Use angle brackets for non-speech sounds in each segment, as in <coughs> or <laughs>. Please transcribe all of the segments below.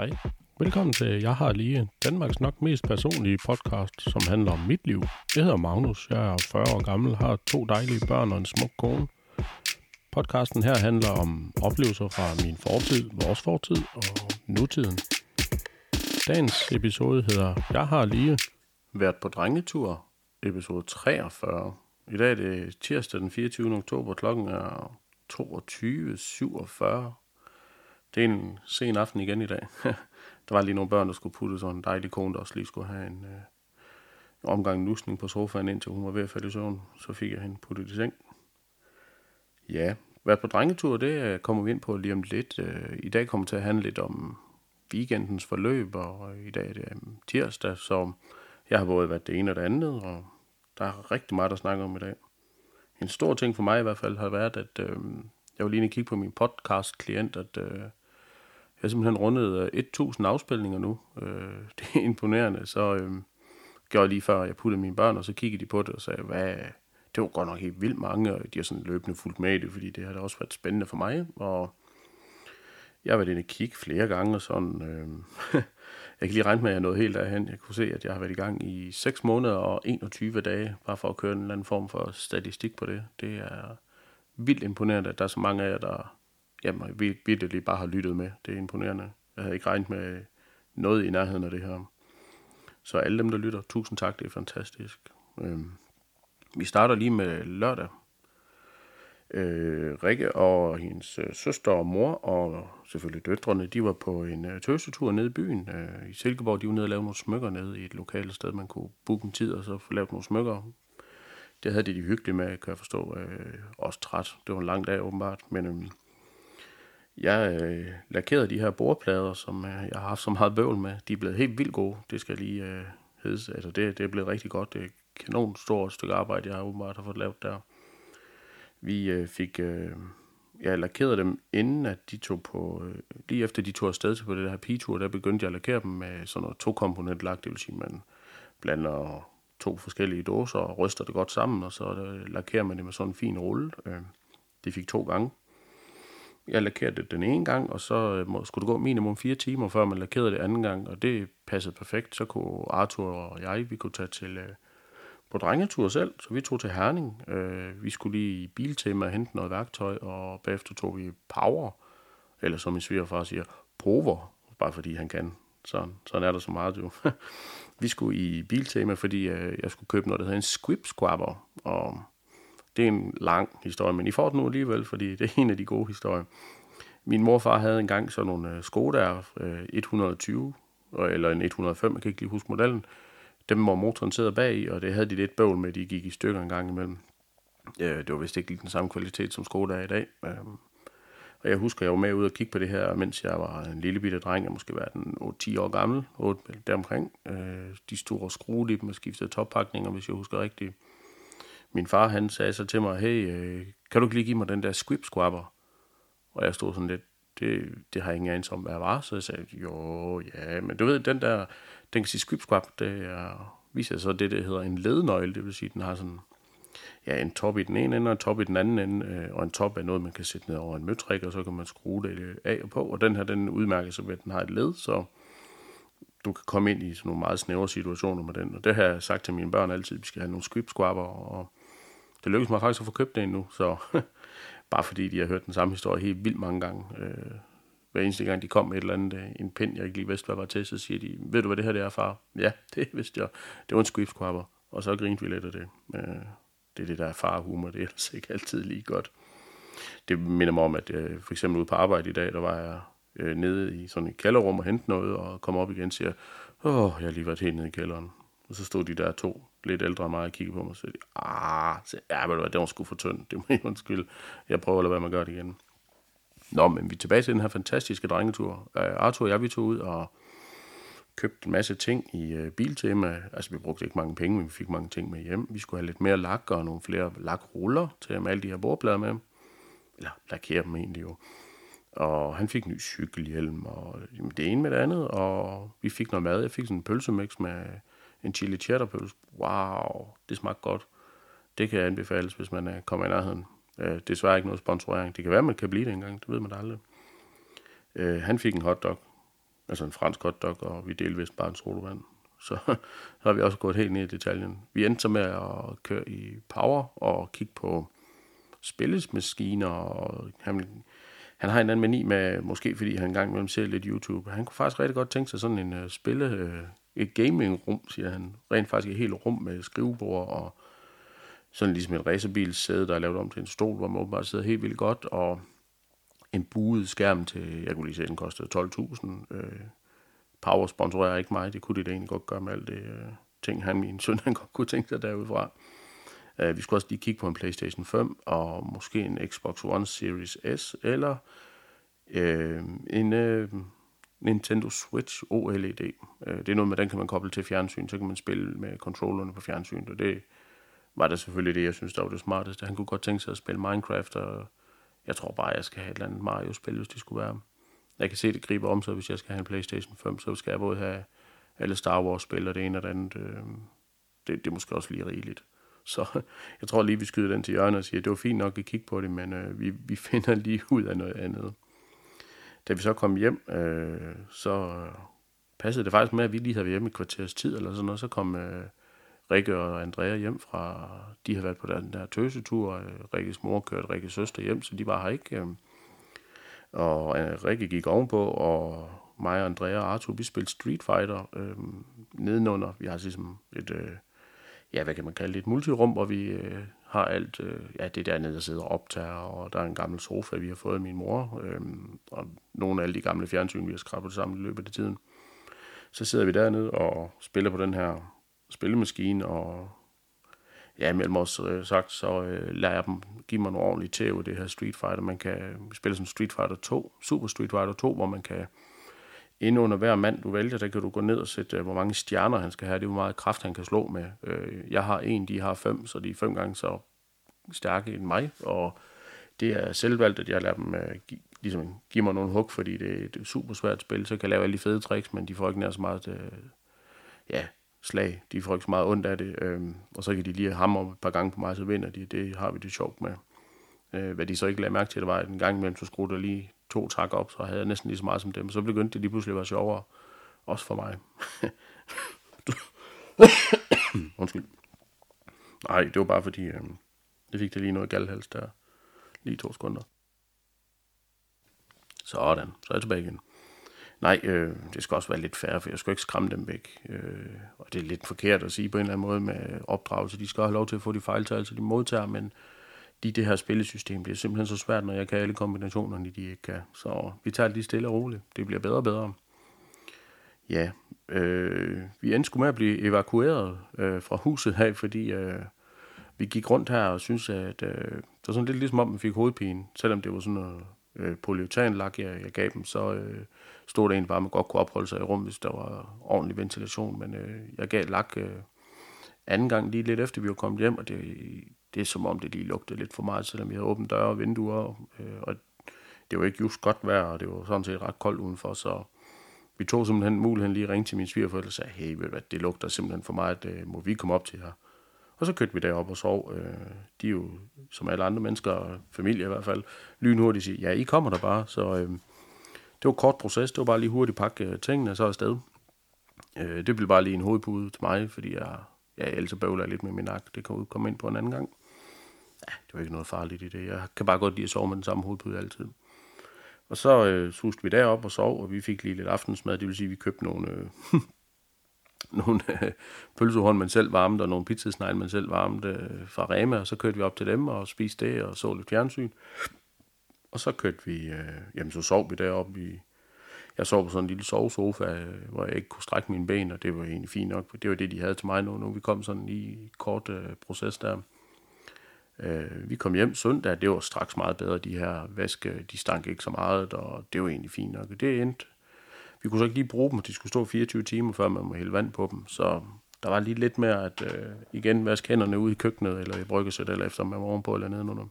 Hej. Velkommen til Jeg har lige Danmarks nok mest personlige podcast, som handler om mit liv. Jeg hedder Magnus, jeg er 40 år gammel, har to dejlige børn og en smuk kone. Podcasten her handler om oplevelser fra min fortid, vores fortid og nutiden. Dagens episode hedder Jeg har lige været på drengetur, episode 43. I dag er det tirsdag den 24. oktober, klokken er 22.47. Det er en sen aften igen i dag. <laughs> der var lige nogle børn, der skulle putte sådan en dejlig kone, der også lige skulle have en, øh, en omgang lusning på sofaen, indtil hun var ved at falde i søvn. Så fik jeg hende puttet i seng. Ja, været på drengetur, det øh, kommer vi ind på lige om lidt. Øh, I dag kommer det til at handle lidt om weekendens forløb, og øh, i dag er det tirsdag, så jeg har både været det ene og det andet, og der er rigtig meget at snakke om i dag. En stor ting for mig i hvert fald har været, at øh, jeg var lige kigge på min podcast-klient, at øh, jeg har simpelthen rundet øh, 1000 afspilninger nu. Øh, <laughs> det er imponerende. Så øh, gjorde jeg lige før, jeg puttede mine børn, og så kiggede de på det og sagde, hvad, det var godt nok helt vildt mange, og de har sådan løbende fulgt med i det, fordi det har da også været spændende for mig. Og jeg har været inde og kigge flere gange, og sådan, øh, <laughs> jeg kan lige regne med, at jeg nåede helt derhen. Jeg kunne se, at jeg har været i gang i 6 måneder og 21 dage, bare for at køre en eller anden form for statistik på det. Det er vildt imponerende, at der er så mange af jer, der jamen, virkelig bare har lyttet med. Det er imponerende. Jeg havde ikke regnet med noget i nærheden af det her. Så alle dem, der lytter, tusind tak, det er fantastisk. Øhm, vi starter lige med lørdag. Øh, Rikke og hendes øh, søster og mor, og selvfølgelig døtrene, de var på en øh, tøsetur nede i byen. Øh, I Silkeborg, de var nede og lavede nogle smykker nede i et lokalt sted, man kunne booke en tid og så få lavet nogle smykker. Det havde de de hyggeligt med, kan jeg forstå. Øh, også træt. Det var en lang dag åbenbart, men øh, jeg øh, lakerede de her bordplader, som øh, jeg har haft så meget bøvl med. De er blevet helt vildt gode, det skal lige øh, hedde. Altså det, det er blevet rigtig godt. Det er et kanon stort stykke arbejde, jeg har åbenbart har fået lavet der. Vi øh, fik... Øh, jeg lakerede dem, inden at de tog på... Øh, lige efter de tog afsted til på det her pigetur, der begyndte jeg at lakere dem med sådan noget to-komponent lak. Det vil sige, man blander to forskellige dåser og ryster det godt sammen, og så øh, lakerer man det med sådan en fin rulle. Øh, det fik to gange. Jeg lakerede det den ene gang, og så øh, må, skulle det gå minimum fire timer, før man lakerede det anden gang, og det passede perfekt. Så kunne Arthur og jeg, vi kunne tage til øh, på drengetur selv, så vi tog til Herning. Øh, vi skulle lige i biltema og hente noget værktøj, og bagefter tog vi power, eller som min svigerfar siger, prover, bare fordi han kan. Sådan, sådan er der så meget jo. <laughs> vi skulle i Biltema, fordi øh, jeg skulle købe noget, der hedder en Squib Squabber. Og det er en lang historie, men I får den nu alligevel, fordi det er en af de gode historier. Min morfar havde engang sådan nogle øh, Skoda øh, 120, eller en 105, jeg kan ikke lige huske modellen. Dem var motoren sidder bag i, og det havde de lidt bøvl med, de gik i stykker en gang imellem. Øh, det var vist ikke lige den samme kvalitet, som Skoda er i dag. Og jeg husker, jeg var med ud og kigge på det her, mens jeg var en lille bitte dreng, jeg måske var den 8-10 år gammel, 8, deromkring. De store skruede i dem og skiftede toppakninger, hvis jeg husker rigtigt. Min far, han sagde så til mig, hey, øh, kan du ikke lige give mig den der squib squabber? Og jeg stod sådan lidt, det, det har jeg ingen anelse om, hvad jeg var. Så jeg sagde, jo, ja, men du ved, den der, den kan sige squib squab, det er, viser så det, der hedder en lednøgle, det vil sige, den har sådan ja, en top i den ene ende og en top i den anden ende, øh, og en top er noget, man kan sætte ned over en møtrik, og så kan man skrue det af og på, og den her, den udmærker sig ved, at den har et led, så du kan komme ind i sådan nogle meget snævre situationer med den, og det har jeg sagt til mine børn altid, vi skal have nogle squib squabber, og det lykkedes mig faktisk at få købt den nu, så <laughs> bare fordi de har hørt den samme historie helt vildt mange gange, øh, hver eneste gang de kom med et eller andet, øh, en pind, jeg ikke lige vidste, hvad var til, så siger de, ved du, hvad det her det er, far? Ja, <laughs> det vidste jeg. Det var en squib. Og så grinte vi lidt af det. Øh, det er det der farhumor, det er ellers ikke altid lige godt. Det minder mig om, at øh, for eksempel ude på arbejde i dag, der var jeg øh, nede i sådan et kælderrum og hente noget, og kom op igen og siger, åh, jeg har lige været helt nede i kælderen. Og så stod de der to lidt ældre end mig og kiggede på mig og sagde, ah, så, ja, men det var, det var sgu for tynd, det må jeg undskylde. Jeg prøver at lade være med at gøre det igen. Nå, men vi er tilbage til den her fantastiske drengetur. Uh, Arthur og jeg, vi tog ud og købte en masse ting i uh, Biltema. Altså, vi brugte ikke mange penge, men vi fik mange ting med hjem. Vi skulle have lidt mere lak og nogle flere lakruller til at male de her bordplader med. Eller lakere dem egentlig jo. Og han fik en ny cykelhjelm, og det ene med det andet, og vi fik noget mad. Jeg fik sådan en pølsemix med en chili cheddar pølse. Wow, det smagte godt. Det kan anbefales, hvis man øh, kommer i nærheden. Øh, desværre ikke noget sponsorering. Det kan være, man kan blive det engang, det ved man aldrig. Øh, han fik en hotdog altså en fransk hotdog, og vi delte vist bare en sodavand. Så, <laughs> så har vi også gået helt ned i detaljen. Vi endte så med at køre i Power og kigge på spillesmaskiner, og han, han har en anden mani med, måske fordi han engang imellem ser lidt YouTube. Han kunne faktisk rigtig godt tænke sig sådan en uh, spille, uh, et gaming-rum, siger han. Rent faktisk et helt rum med skrivebord og sådan ligesom en racerbilsæde, der er lavet om til en stol, hvor man åbenbart sidder helt vildt godt, og en buet skærm til, jeg kunne lige se, den kostede 12.000. Øh, Power sponsorerer ikke mig, det kunne de da egentlig godt gøre med alt det øh, ting, han min søn han godt kunne tænke sig derudfra. Øh, vi skulle også lige kigge på en PlayStation 5, og måske en Xbox One Series S, eller øh, en øh, Nintendo Switch OLED. Øh, det er noget med, den kan man koble til fjernsyn, så kan man spille med controllerne på fjernsynet, og det var da selvfølgelig det, jeg synes, der var det smarteste. Han kunne godt tænke sig at spille Minecraft, og jeg tror bare, jeg skal have et eller andet Mario-spil, hvis det skulle være. Jeg kan se, det griber om sig, hvis jeg skal have en PlayStation 5, så skal jeg både have alle Star Wars-spil og det ene og det andet. Øh, det, det er måske også lige rigeligt. <laughs> Så jeg tror lige, vi skyder den til hjørnet og siger, at det var fint nok at kigge på det, men øh, vi, vi finder lige ud af noget andet. Da vi så kom hjem, øh, så passede det faktisk med, at vi lige havde været hjemme i kvarters tid, eller sådan noget. Så kom øh, Rikke og Andrea hjem fra, de har været på den der tøsetur. Øh, Rikkes mor kørte Rikkes søster hjem, så de var her ikke. Øh, og øh, Rikke gik ovenpå, og mig og Andrea og Arthur, vi spillede Street Fighter øh, nedenunder. Vi har ligesom et, øh, ja, hvad kan man kalde det, et multirum, hvor vi øh, har alt, øh, ja, det dernede, der sidder og optager, og der er en gammel sofa, vi har fået af min mor, øh, og nogle af alle de gamle fjernsyn, vi har skrabet sammen i løbet af tiden. Så sidder vi dernede og spiller på den her spillemaskine, og ja, mellem os øh, sagt, så øh, lader jeg dem give mig nogle ordentlige tæv det her Street Fighter. Man kan spille sådan Street Fighter 2, Super Street Fighter 2, hvor man kan ind under hver mand, du vælger, der kan du gå ned og sætte, øh, hvor mange stjerner han skal have. Det er, hvor meget kraft han kan slå med. Øh, jeg har en, de har fem, så de er fem gange så stærke end mig, og det er selvvalgt, at jeg lader dem øh, ligesom, give mig nogle hug, fordi det, det er super svært spil, så jeg kan lave alle de fede tricks, men de får ikke nær så meget, ja, slag. De får ikke så meget ondt af det, og så kan de lige hamre et par gange på mig, så vinder de. Det har vi det sjovt med. Hvad de så ikke lagde mærke til, det var, at en gang imellem, så skruer der lige to tak op, så havde jeg næsten lige så meget som dem. Så begyndte det lige pludselig at være sjovere, også for mig. <coughs> Undskyld. Nej, det var bare fordi, øh, det fik det lige noget galhals der. Lige to sekunder. Sådan, så er jeg tilbage igen. Nej, øh, det skal også være lidt færre, for jeg skal ikke skræmme dem væk. Øh, og det er lidt forkert at sige på en eller anden måde med opdragelse. De skal have lov til at få de fejltagelser, de modtager, men fordi det her spillesystem bliver simpelthen så svært, når jeg kan alle kombinationerne, de ikke kan. Så vi tager det lige stille og roligt. Det bliver bedre og bedre. Ja, øh, vi endte med at blive evakueret øh, fra huset her, fordi øh, vi gik rundt her og synes at øh, det var sådan lidt ligesom om, man fik hovedpine, selvom det var sådan noget øh, polyuretanlak, jeg, jeg gav dem, så øh, stod der egentlig bare, at man godt kunne opholde sig i rummet, hvis der var ordentlig ventilation. Men øh, jeg gav lak øh, anden gang lige lidt efter, vi var kommet hjem, og det, det er som om, det lige lugtede lidt for meget, selvom vi havde åbent døre og vinduer. Øh, og det var ikke just godt vejr, og det var sådan set ret koldt udenfor, så vi tog simpelthen muligheden lige ringe til min svigerforældre og sagde, hey, ved hvad, det lugter simpelthen for meget, øh, må vi komme op til her? Og så kørte vi derop og sov. Øh, de er jo, som alle andre mennesker, familie i hvert fald, lynhurtigt siger, ja, I kommer der bare. Så øh, det var kort proces. Det var bare lige hurtigt pakke øh, tingene, og så afsted. Øh, det blev bare lige en hovedpude til mig, fordi jeg, jeg ellers bøvler lidt med min nak. Det kan komme ind på en anden gang. Ja, det var ikke noget farligt i det. Jeg kan bare godt lide at sove med den samme hovedpude altid. Og så øh, suste vi derop og sov, og vi fik lige lidt aftensmad. Det vil sige, at vi købte nogle, øh, <laughs> nogle øh, pølsehorn, man selv varmede, og nogle pizzasnegle, man selv varmede øh, fra Rema, og så kørte vi op til dem og spiste det, og så lidt fjernsyn. Og så kørte vi, øh, jamen så sov vi deroppe i, jeg sov på sådan en lille sovesofa, øh, hvor jeg ikke kunne strække mine ben, og det var egentlig fint nok. Det var det, de havde til mig nu, nu vi kom sådan i kort øh, proces der. Øh, vi kom hjem søndag, det var straks meget bedre, de her vaske, de stank ikke så meget, og det var egentlig fint nok. Det endte. Vi kunne så ikke lige bruge dem, de skulle stå 24 timer, før man må hælde vand på dem, så der var lige lidt mere at øh, igen vaske hænderne ude i køkkenet, eller i bryggesæt, eller efter man var ovenpå eller nedenunder.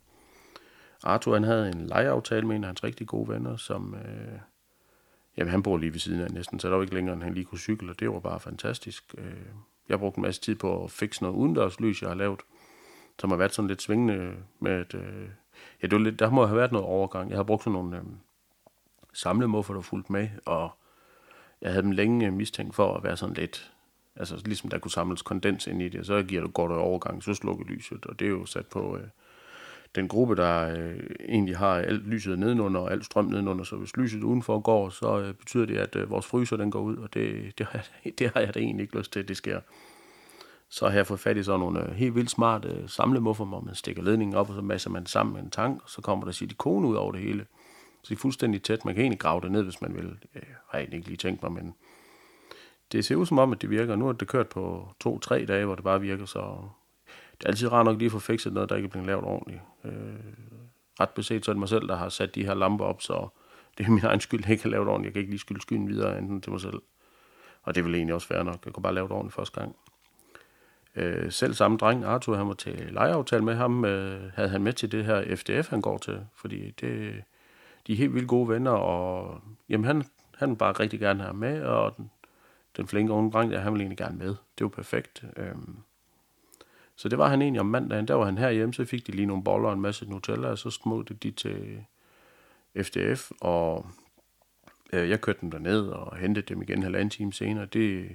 Arthur han havde en legeaftale med en af hans rigtig gode venner, som... Øh, jamen, han bor lige ved siden af næsten, så der var ikke længere, end han lige kunne cykle, og det var bare fantastisk. Øh, jeg brugte en masse tid på at fikse noget udendørslys, jeg har lavet, som har været sådan lidt svingende med, at... Øh, ja, det var lidt, der må have været noget overgang. Jeg har brugt sådan nogle øh, samlemuffer, der fulgt med, og jeg havde dem længe øh, mistænkt for at være sådan lidt, altså ligesom der kunne samles kondens ind i det, så giver det godt overgang, så slukker lyset, og det er jo sat på øh, den gruppe, der øh, egentlig har alt lyset nedenunder og alt strøm nedenunder, så hvis lyset udenfor går, så øh, betyder det, at øh, vores fryser den går ud, og det, det, har, <laughs> det har jeg da egentlig ikke lyst til, at det sker. Så har jeg fået fat i sådan nogle øh, helt vildt smarte øh, samlemuffer, hvor man stikker ledningen op, og så masser man sammen med en tank, og så kommer der silikone ud over det hele. Så det er fuldstændig tæt. Man kan egentlig grave det ned, hvis man vil. Øh, jeg har egentlig ikke lige tænkt mig, men det ser ud som om, at det virker. Nu har det kørt på to-tre dage, hvor det bare virker, så det er altid rart nok lige at få fikset noget, der ikke er blevet lavet ordentligt. Øh, ret beset, så er det mig selv, der har sat de her lamper op, så det er min egen skyld, jeg ikke har lavet ordentligt. Jeg kan ikke lige skylde skyen videre, enten til mig selv. Og det vil egentlig også være nok. Jeg kunne bare lave det ordentligt første gang. Øh, selv samme dreng, Arthur, han var til lejeaftale med ham, øh, havde han med til det her FDF, han går til, fordi det, de er helt vildt gode venner, og jamen, han, han vil bare rigtig gerne have med, og den, den flinke unge dreng, der, han ville egentlig gerne med. Det var perfekt. Øh. så det var han egentlig om mandagen. Der var han herhjemme, så fik de lige nogle boller og en masse Nutella, og så smuttede de til FDF, og øh, jeg kørte dem derned og hentede dem igen en halvanden time senere. Det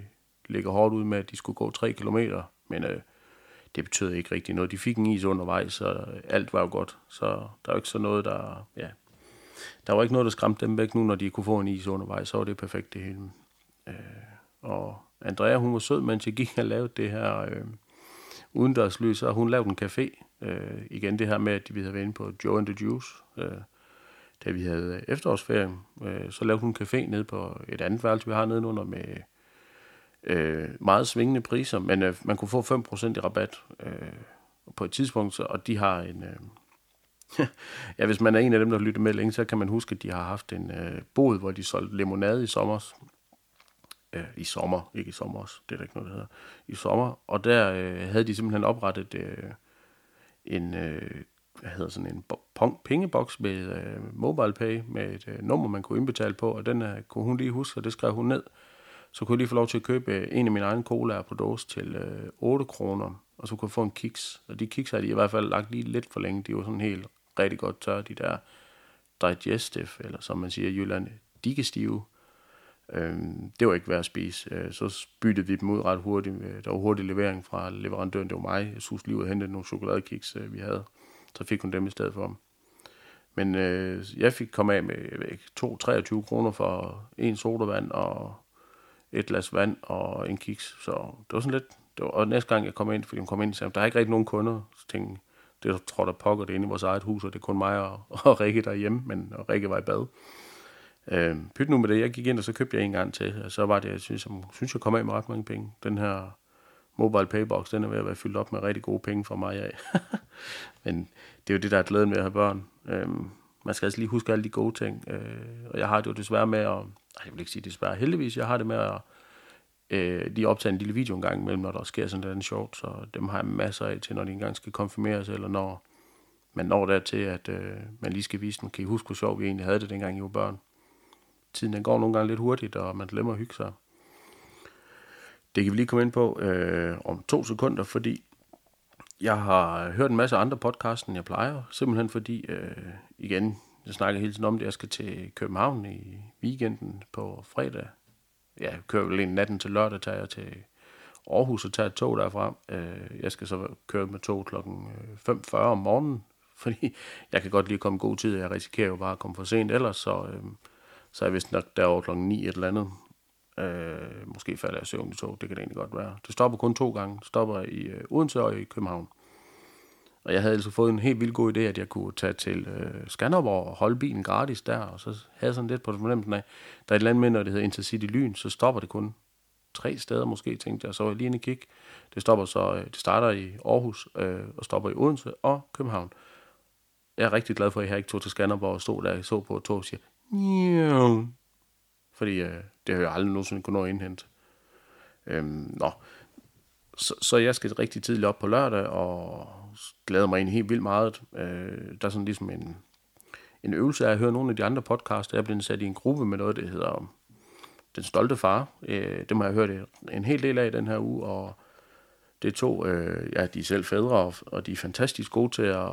ligger hårdt ud med, at de skulle gå 3 kilometer, men øh, det betød ikke rigtig noget. De fik en is undervejs, så alt var jo godt. Så der var ikke så noget, der... Ja, der var ikke noget, der skræmte dem væk nu, når de kunne få en is undervejs. Så var det perfekt det hele. Øh, og Andrea, hun var sød, mens jeg gik og lavede det her øh, udendørslys, og hun lavede en café. Øh, igen det her med, at vi havde været inde på Joe and the Juice, øh, da vi havde efterårsferie. Øh, så lavede hun en café nede på et andet værelse, vi har nedenunder med øh, meget svingende priser, men øh, man kunne få 5% i rabat øh, på et tidspunkt, så, og de har en... Øh, <laughs> ja, hvis man er en af dem, der lytter med længe, så kan man huske, at de har haft en øh, bod, hvor de solgte limonade i sommer. Øh, I sommer, ikke i sommer også, det er der ikke noget, der hedder. I sommer, og der øh, havde de simpelthen oprettet øh, en, øh, hvad hedder sådan en pengeboks med øh, mobile pay, med et øh, nummer, man kunne indbetale på, og den øh, kunne hun lige huske, og det skrev hun ned så kunne jeg lige få lov til at købe øh, en af mine egne colaer på dåse til øh, 8 kroner, og så kunne jeg få en kiks. Og de kiks har de i hvert fald lagt lige lidt for længe. De var sådan helt rigtig godt tørre, de der digestive, eller som man siger i Jylland, digestive. Øhm, det var ikke værd at spise. Øh, så byttede vi dem ud ret hurtigt. Øh, der var hurtig levering fra leverandøren, det var mig. Jeg sus lige ud og hentede nogle chokoladekiks, øh, vi havde. Så fik hun dem i stedet for. Men øh, jeg fik komme af med 2-23 kroner for en sodavand og et glas vand og en kiks. Så det var sådan lidt... Det var, og næste gang jeg kom ind, fordi hun kom ind, sagde, der er ikke rigtig nogen kunder. Så tænkte det tror der pokker det inde i vores eget hus, og det er kun mig og, <laughs> og Rikke derhjemme, men og Rikke var i bad. Øh, pyt nu med det, jeg gik ind, og så købte jeg en gang til, og så var det, jeg synes, jeg, synes jeg kom af med ret mange penge. Den her mobile paybox, den er ved at være fyldt op med rigtig gode penge for mig af. <laughs> men det er jo det, der er glæden ved at have børn. Øh, man skal altså lige huske alle de gode ting, øh, og jeg har det jo desværre med at jeg vil ikke sige desværre, heldigvis, jeg har det med at øh, lige optage en lille video en gang imellem, når der sker sådan noget sjovt, så dem har jeg masser af til, når de engang skal konfirmeres, eller når man når der til, at øh, man lige skal vise dem, kan I huske, hvor sjovt vi egentlig havde det, dengang I var børn. Tiden den går nogle gange lidt hurtigt, og man glemmer at hygge sig. Det kan vi lige komme ind på øh, om to sekunder, fordi jeg har hørt en masse andre podcasts, end jeg plejer, simpelthen fordi, øh, igen, jeg snakker hele tiden om det. Jeg skal til København i weekenden på fredag. Ja, Jeg kører vel en natten til lørdag, tager jeg til Aarhus og tager et tog derfra. Øh, jeg skal så køre med tog klokken øh, 5.40 om morgenen, <laughs> fordi jeg kan godt lige komme god tid. Jeg risikerer jo bare at komme for sent ellers, så, øh, så er jeg vist nok derovre klokken 9 et eller andet. Øh, måske falder jeg søvn i tog, det kan det egentlig godt være. Det stopper kun to gange. Det stopper i øh, Odense og i København. Og jeg havde altså fået en helt vildt god idé, at jeg kunne tage til øh, Skanderborg og holde bilen gratis der, og så havde jeg sådan lidt på fornemmelsen af, der er et land med, når det hedder Intercity Lyn, så stopper det kun tre steder måske, tænkte jeg. Så var jeg lige inde og kigge. Det, stopper så, øh, det starter i Aarhus øh, og stopper i Odense og København. Jeg er rigtig glad for, at jeg ikke tog til Skanderborg og stod der og så på et tog og siger, fordi øh, det har jeg aldrig nogensinde kunnet nå at indhente. Øhm, nå, så, så jeg skal rigtig tidligt op på lørdag, og glæder mig egentlig helt vildt meget. Øh, der er sådan ligesom en, en øvelse af at høre nogle af de andre podcasts. Jeg er blevet sat i en gruppe med noget, der hedder Den Stolte Far. Øh, det må jeg høre hørt en hel del af den her uge, og det er to, øh, ja, de er selv fædre, og de er fantastisk gode til at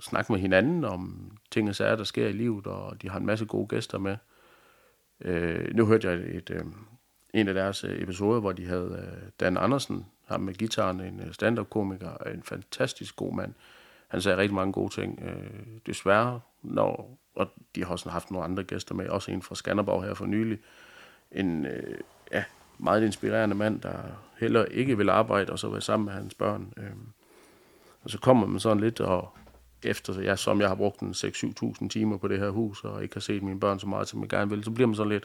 snakke med hinanden om ting og sager, der sker i livet, og de har en masse gode gæster med. Øh, Øh, nu hørte jeg et, øh, en af deres øh, episoder, hvor de havde øh, Dan Andersen, ham med gitaren, en øh, stand-up-komiker, en fantastisk god mand. Han sagde rigtig mange gode ting. Øh, desværre, når, og de har også haft nogle andre gæster med, også en fra Skanderborg her for nylig. En øh, ja, meget inspirerende mand, der heller ikke vil arbejde, og så være sammen med hans børn. Øh, og så kommer man sådan lidt, og efter jeg, som jeg har brugt en 6-7.000 timer på det her hus, og ikke har set mine børn så meget, som jeg gerne vil, så bliver man sådan lidt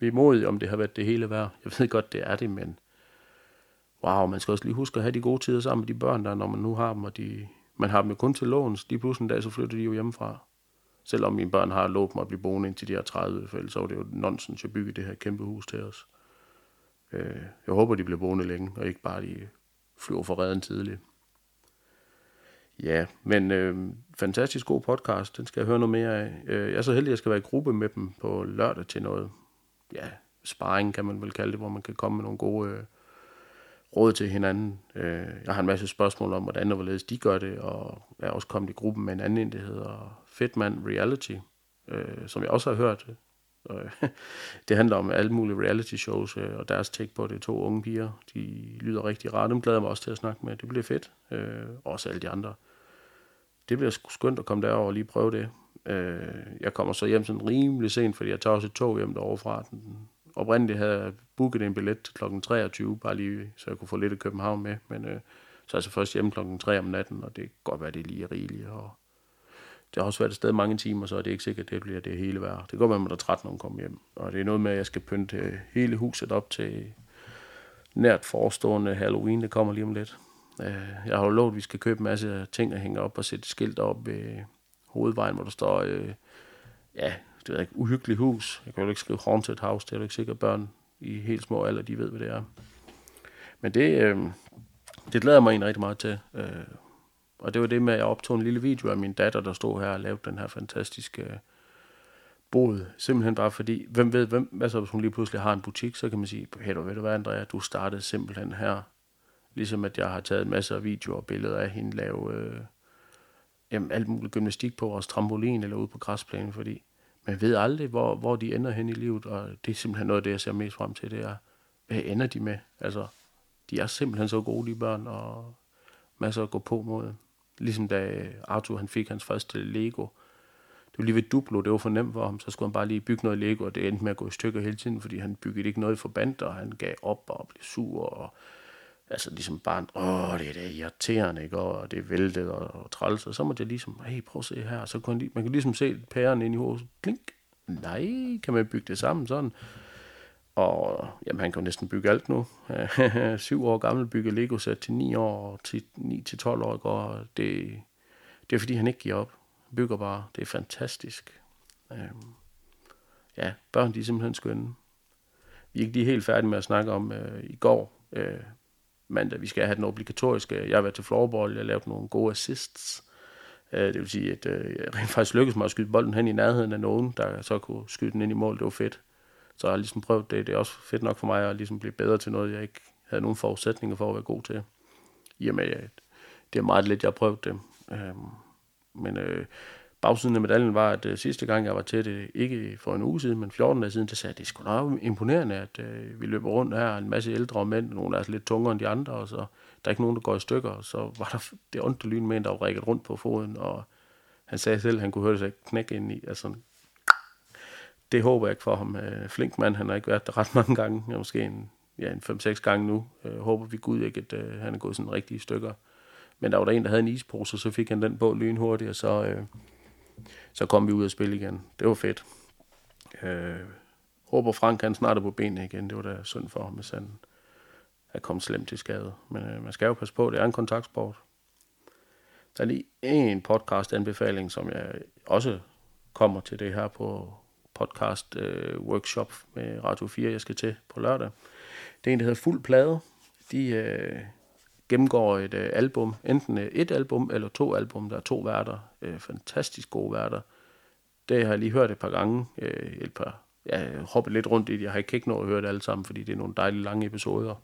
vemodig, om det har været det hele værd. Jeg ved godt, det er det, men wow, man skal også lige huske at have de gode tider sammen med de børn der, når man nu har dem, og de, man har dem jo kun til låns. De pludselig en dag, så flytter de jo hjemmefra. Selvom mine børn har lovet mig at blive boende indtil de er 30, for ellers så var det jo nonsens at bygge det her kæmpe hus til os. Øh, jeg håber, de bliver boende længe, og ikke bare de flyver for redden tidligt. Ja, men øh, fantastisk god podcast. Den skal jeg høre noget mere af. Øh, jeg er så heldig, at jeg skal være i gruppe med dem på lørdag til noget, ja, sparring kan man vel kalde det, hvor man kan komme med nogle gode øh, råd til hinanden. Øh, jeg har en masse spørgsmål om, hvordan og hvorledes de gør det, og jeg er også kommet i gruppen med en anden, der hedder Fitman Reality, øh, som jeg også har hørt. Øh, <laughs> det handler om alle mulige reality shows, øh, og deres take på det. To unge piger, de lyder rigtig rart. Dem glæder jeg mig også til at snakke med. Det bliver fedt. Øh, også alle de andre det bliver sgu skønt at komme derover og lige prøve det. Øh, jeg kommer så hjem sådan rimelig sent, fordi jeg tager også et tog hjem derovre fra. Oprindeligt havde jeg booket en billet til kl. 23, bare lige, så jeg kunne få lidt af København med. Men øh, så er jeg så først hjemme kl. 3 om natten, og det kan godt være, det er lige rigeligt. Og det har også været et sted mange timer, så er det ikke sikkert, at det bliver det hele værd. Det kan godt være, at man er træt, når man kommer hjem. Og det er noget med, at jeg skal pynte hele huset op til nært forestående Halloween, det kommer lige om lidt. Øh, jeg har jo lovet, at vi skal købe en masse ting og hænge op og sætte skilt op ved hovedvejen, hvor der står, øh, ja, det ved jeg ikke, uhyggeligt hus. Jeg kan jo ikke skrive haunted house, det er jo ikke sikkert børn i helt små alder, de ved, hvad det er. Men det, øh, det glæder mig egentlig rigtig meget til. Øh, og det var det med, at jeg optog en lille video af min datter, der stod her og lavede den her fantastiske øh, bod. Simpelthen bare fordi, hvem ved, hvem, hvad så hvis hun lige pludselig har en butik, så kan man sige, hey, du ved du hvad, Andrea, du startede simpelthen her Ligesom at jeg har taget masser af videoer og billeder af hende lave øh, jamen, alt muligt gymnastik på vores trampolin eller ude på græsplænen, fordi man ved aldrig, hvor, hvor de ender hen i livet, og det er simpelthen noget af det, jeg ser mest frem til, det er, hvad ender de med? Altså, de er simpelthen så gode, de børn, og masser at gå på mod. Ligesom da Arthur han fik hans første Lego. Det var lige ved Duplo, det var for nemt for ham, så skulle han bare lige bygge noget Lego, og det endte med at gå i stykker hele tiden, fordi han byggede ikke noget for og han gav op og blev sur, og altså ligesom barn, åh, det er da irriterende, ikke? og det er væltet og, og træls, og så måtte jeg ligesom, hey, prøv at se her, så kunne man kan ligesom se pæren ind i hovedet, klink, nej, kan man bygge det sammen sådan, og jamen, han kan jo næsten bygge alt nu. <laughs> Syv år gammel bygger Lego sæt til 9 år, til 9 til 12 år går. Det, det er fordi, han ikke giver op. Han bygger bare. Det er fantastisk. Øhm, ja, børn de er simpelthen skønne. Vi er ikke lige helt færdige med at snakke om øh, i går. Øh, mandag. Vi skal have den obligatoriske. Jeg har været til floorball, jeg har lavet nogle gode assists. Øh, det vil sige, at øh, jeg rent faktisk lykkedes mig at skyde bolden hen i nærheden af nogen, der så kunne skyde den ind i mål. Det var fedt. Så jeg har ligesom prøvet det. Det er også fedt nok for mig at ligesom blive bedre til noget, jeg ikke havde nogen forudsætninger for at være god til. I og med, at det er meget lidt, jeg har prøvet det. Øhm, men øh, bagsiden af medaljen var, at øh, sidste gang jeg var til det, øh, ikke for en uge siden, men 14 dage siden, der sagde jeg, det er sgu imponerende, at øh, vi løber rundt her, en masse ældre mænd, nogle er altså lidt tungere end de andre, og så der er ikke nogen, der går i stykker, og så var der det ondt lyn med en, der var rækket rundt på foden, og han sagde selv, at han kunne høre det sig knække ind i, altså det håber jeg ikke for ham. Øh, flink mand, han har ikke været der ret mange gange, måske en, ja, en 5-6 gange nu. Øh, håber vi Gud ikke, at øh, han er gået sådan rigtige stykker. Men der var der en, der havde en ispose, så fik han den på lynhurtigt, og så, øh, så kom vi ud og spille igen. Det var fedt. Øh, håber Frank han snart er på benene igen. Det var da synd for ham, hvis han er kommet slemt til skade. Men øh, man skal jo passe på, det er en kontaktsport. Der er lige en podcast-anbefaling, som jeg også kommer til det her på podcast øh, workshop med Radio 4, jeg skal til på lørdag. Det er en, der hedder Fuld Plade. De øh, gennemgår et øh, album, enten øh, et album eller to album. Der er to værter, øh, fantastisk gode værter. Det har jeg lige hørt et par gange. Øh, et par, jeg hoppet lidt rundt i det. Jeg har ikke, ikke nået at høre det alle sammen, fordi det er nogle dejlige lange episoder.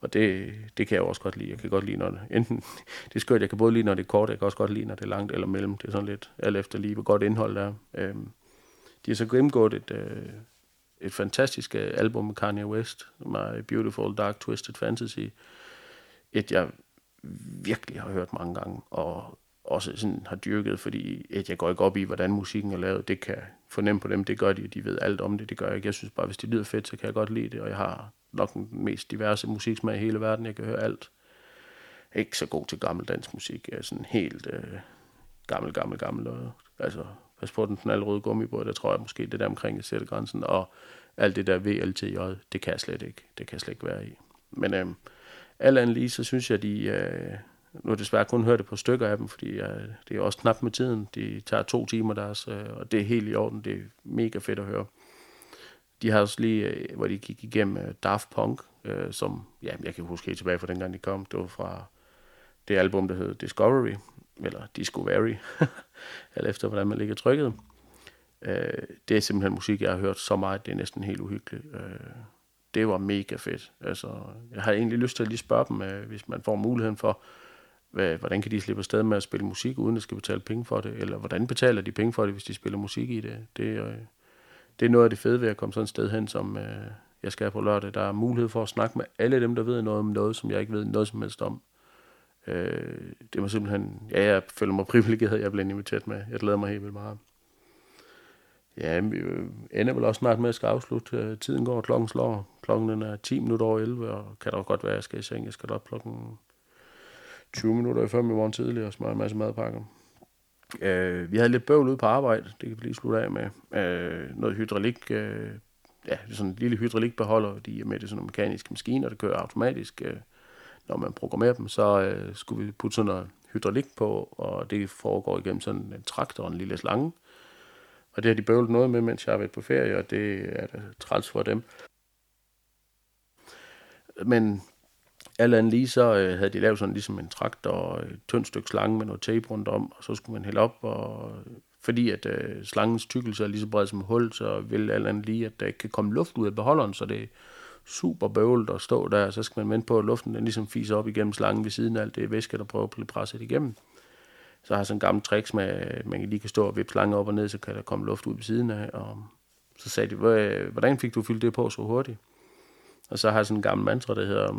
Og det, det kan jeg også godt lide. Jeg kan godt lide, når det, enten, <laughs> det er skørt, jeg kan både lide, når det er kort, jeg kan også godt lide, når det er langt eller mellem. Det er sådan lidt alt efter lige, hvor godt indhold der er. Øh, de har så gennemgået et, øh, et fantastisk øh, album med Kanye West, My Beautiful Dark Twisted Fantasy. Et, jeg virkelig har hørt mange gange, og også sådan har dyrket, fordi et, jeg går ikke op i, hvordan musikken er lavet. Det kan fornemme på dem, det gør de, de ved alt om det, det gør jeg ikke. Jeg synes bare, hvis det lyder fedt, så kan jeg godt lide det, og jeg har nok den mest diverse musiksmag i hele verden. Jeg kan høre alt. Ikke så god til gammel dansk musik. Jeg er sådan helt øh, gammel, gammel, gammel. Og, altså, pas på den knald røde gummibåd, der tror jeg måske, det der omkring jeg sætter grænsen. Og alt det der VLTJ, det kan jeg slet ikke. Det kan jeg slet ikke være i. Men øh, alt andet lige, så synes jeg, de... Øh, nu har jeg desværre kun hørt det på stykker af dem, fordi øh, det er også knap med tiden. De tager to timer deres, øh, og det er helt i orden. Det er mega fedt at høre. De har også lige, øh, hvor de gik igennem øh, Daft Punk, øh, som, ja, jeg kan huske helt tilbage fra dengang de kom. Det var fra det album, der hed Discovery, eller Discovery, eller <laughs> efter hvordan man ligger trykket. Øh, det er simpelthen musik, jeg har hørt så meget, det er næsten helt uhyggeligt. Øh, det var mega fedt. Altså, jeg har egentlig lyst til at lige spørge dem, øh, hvis man får muligheden for, hvad, hvordan kan de slippe afsted med at spille musik, uden at skal betale penge for det? Eller hvordan betaler de penge for det, hvis de spiller musik i det? Det, øh, det er noget af det fede ved at komme sådan et sted hen, som øh, jeg skal på lørdag. Der er mulighed for at snakke med alle dem, der ved noget om noget, som jeg ikke ved noget som helst om. Det var simpelthen... Ja, jeg føler mig <laughs> privilegeret, at jeg blev inviteret med. Jeg glæder mig helt vildt meget. Ja, vi øh, ender vel også snart med at skal afslutte. Øh, tiden går, klokken slår. Klokken er 10 minutter over 11, og kan da godt være, at jeg skal i seng. Jeg skal op klokken 20 minutter i 5 i morgen tidligere og smage en masse madpakker. Øh, vi havde lidt bøvl ude på arbejde, det kan vi lige slutte af med. Øh, noget hydraulik, øh, ja, det er sådan en lille hydraulikbeholder, de er med det sådan nogle mekaniske maskiner, der kører automatisk. Øh, når man programmerer dem, så øh, skulle vi putte sådan noget hydraulik på, og det foregår igennem sådan en traktor og en lille slange. Og det har de bøvlet noget med, mens jeg har været på ferie, og det er da træls for dem. Men alt andet lige, så øh, havde de lavet sådan ligesom en trakt og et tyndt stykke slange med noget tape rundt om, og så skulle man hælde op, og fordi at øh, slangens tykkelse er lige så bred som hul, så vil alt andet lige, at der ikke kan komme luft ud af beholderen, så det er super bøvlet at stå der, så skal man vente på, at luften den ligesom fiser op igennem slangen ved siden af alt det væske, der prøver at blive presset igennem. Så har sådan en gammel tricks med, at man lige kan stå og vippe slangen op og ned, så kan der komme luft ud ved siden af, og så sagde de, hvordan fik du fyldt det på så hurtigt? Og så har jeg sådan en gammel mantra, der hedder,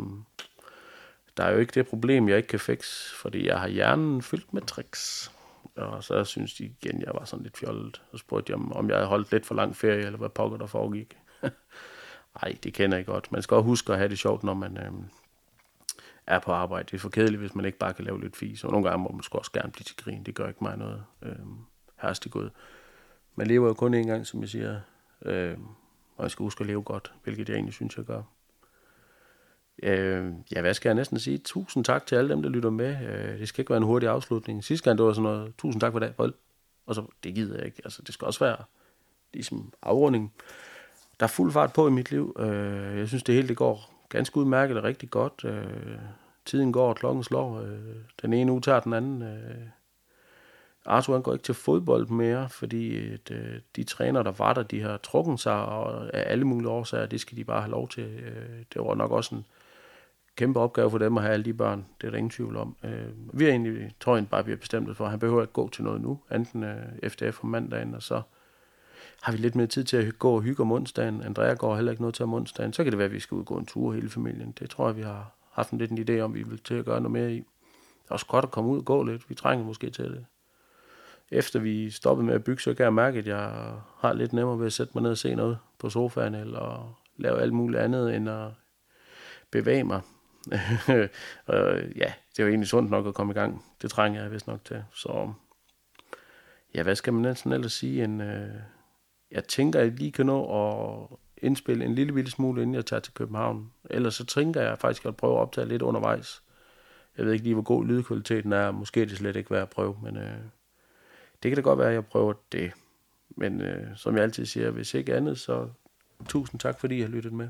der er jo ikke det problem, jeg ikke kan fikse, fordi jeg har hjernen fyldt med tricks. Og så synes de igen, jeg var sådan lidt fjollet. Og spurgte de, om jeg havde holdt lidt for lang ferie, eller hvad pokker der foregik. <laughs> Nej, det kender jeg godt. Man skal også huske at have det sjovt, når man øh, er på arbejde. Det er for kedeligt, hvis man ikke bare kan lave lidt fis. Og nogle gange må man også gerne blive til grin. Det gør ikke mig noget. Øh, herstegod. Man lever jo kun én gang, som jeg siger. Øh, og jeg skal huske at leve godt, hvilket jeg egentlig synes, jeg gør. Øh, ja, hvad skal jeg næsten sige? Tusind tak til alle dem, der lytter med. Øh, det skal ikke være en hurtig afslutning. Sidste gang, det var sådan noget, tusind tak for det. Og så, det gider jeg ikke. Altså, det skal også være ligesom afrunding. Der er fuld fart på i mit liv. Øh, jeg synes, det hele det går ganske udmærket og rigtig godt. Øh, tiden går, og klokken slår. Øh, den ene uge tager den anden. Øh, Arthur han går ikke til fodbold mere, fordi at, øh, de træner, der var der, de har trukken sig, og af alle mulige årsager, det skal de bare have lov til. Øh, det var nok også en kæmpe opgave for dem at have alle de børn. Det er der ingen tvivl om. Øh, vi er egentlig, tror jeg bare, vi har bestemt for, at han behøver ikke gå til noget nu, enten øh, FDF om mandagen, og så har vi lidt mere tid til at gå og hygge om onsdagen. Andrea går heller ikke noget til om onsdagen. Så kan det være, at vi skal ud og gå en tur hele familien. Det tror jeg, vi har haft en lidt en idé om, vi vil til at gøre noget mere i. Det er også godt at komme ud og gå lidt. Vi trænger måske til det. Efter vi stoppede med at bygge, så kan jeg mærke, at jeg har lidt nemmere ved at sætte mig ned og se noget på sofaen, eller lave alt muligt andet, end at bevæge mig. <laughs> og ja, det er jo egentlig sundt nok at komme i gang. Det trænger jeg vist nok til. Så ja, hvad skal man næsten ellers sige? En, øh, jeg tænker, at jeg lige kan nå at indspille en lille bitte smule, inden jeg tager til København. Ellers så tænker jeg faktisk at prøve at optage lidt undervejs. Jeg ved ikke lige, hvor god lydkvaliteten er. Måske er det slet ikke værd at prøve, men øh, det kan da godt være, at jeg prøver det. Men øh, som jeg altid siger, hvis ikke andet, så tusind tak, fordi I har lyttet med.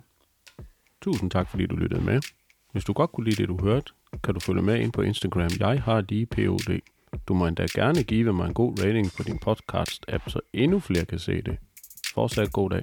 Tusind tak, fordi du lyttede med. Hvis du godt kunne lide det, du hørte, kan du følge med ind på Instagram. Jeg har lige POD. Du må endda gerne give mig en god rating på din podcast-app, så endnu flere kan se det. Fortsat god dag.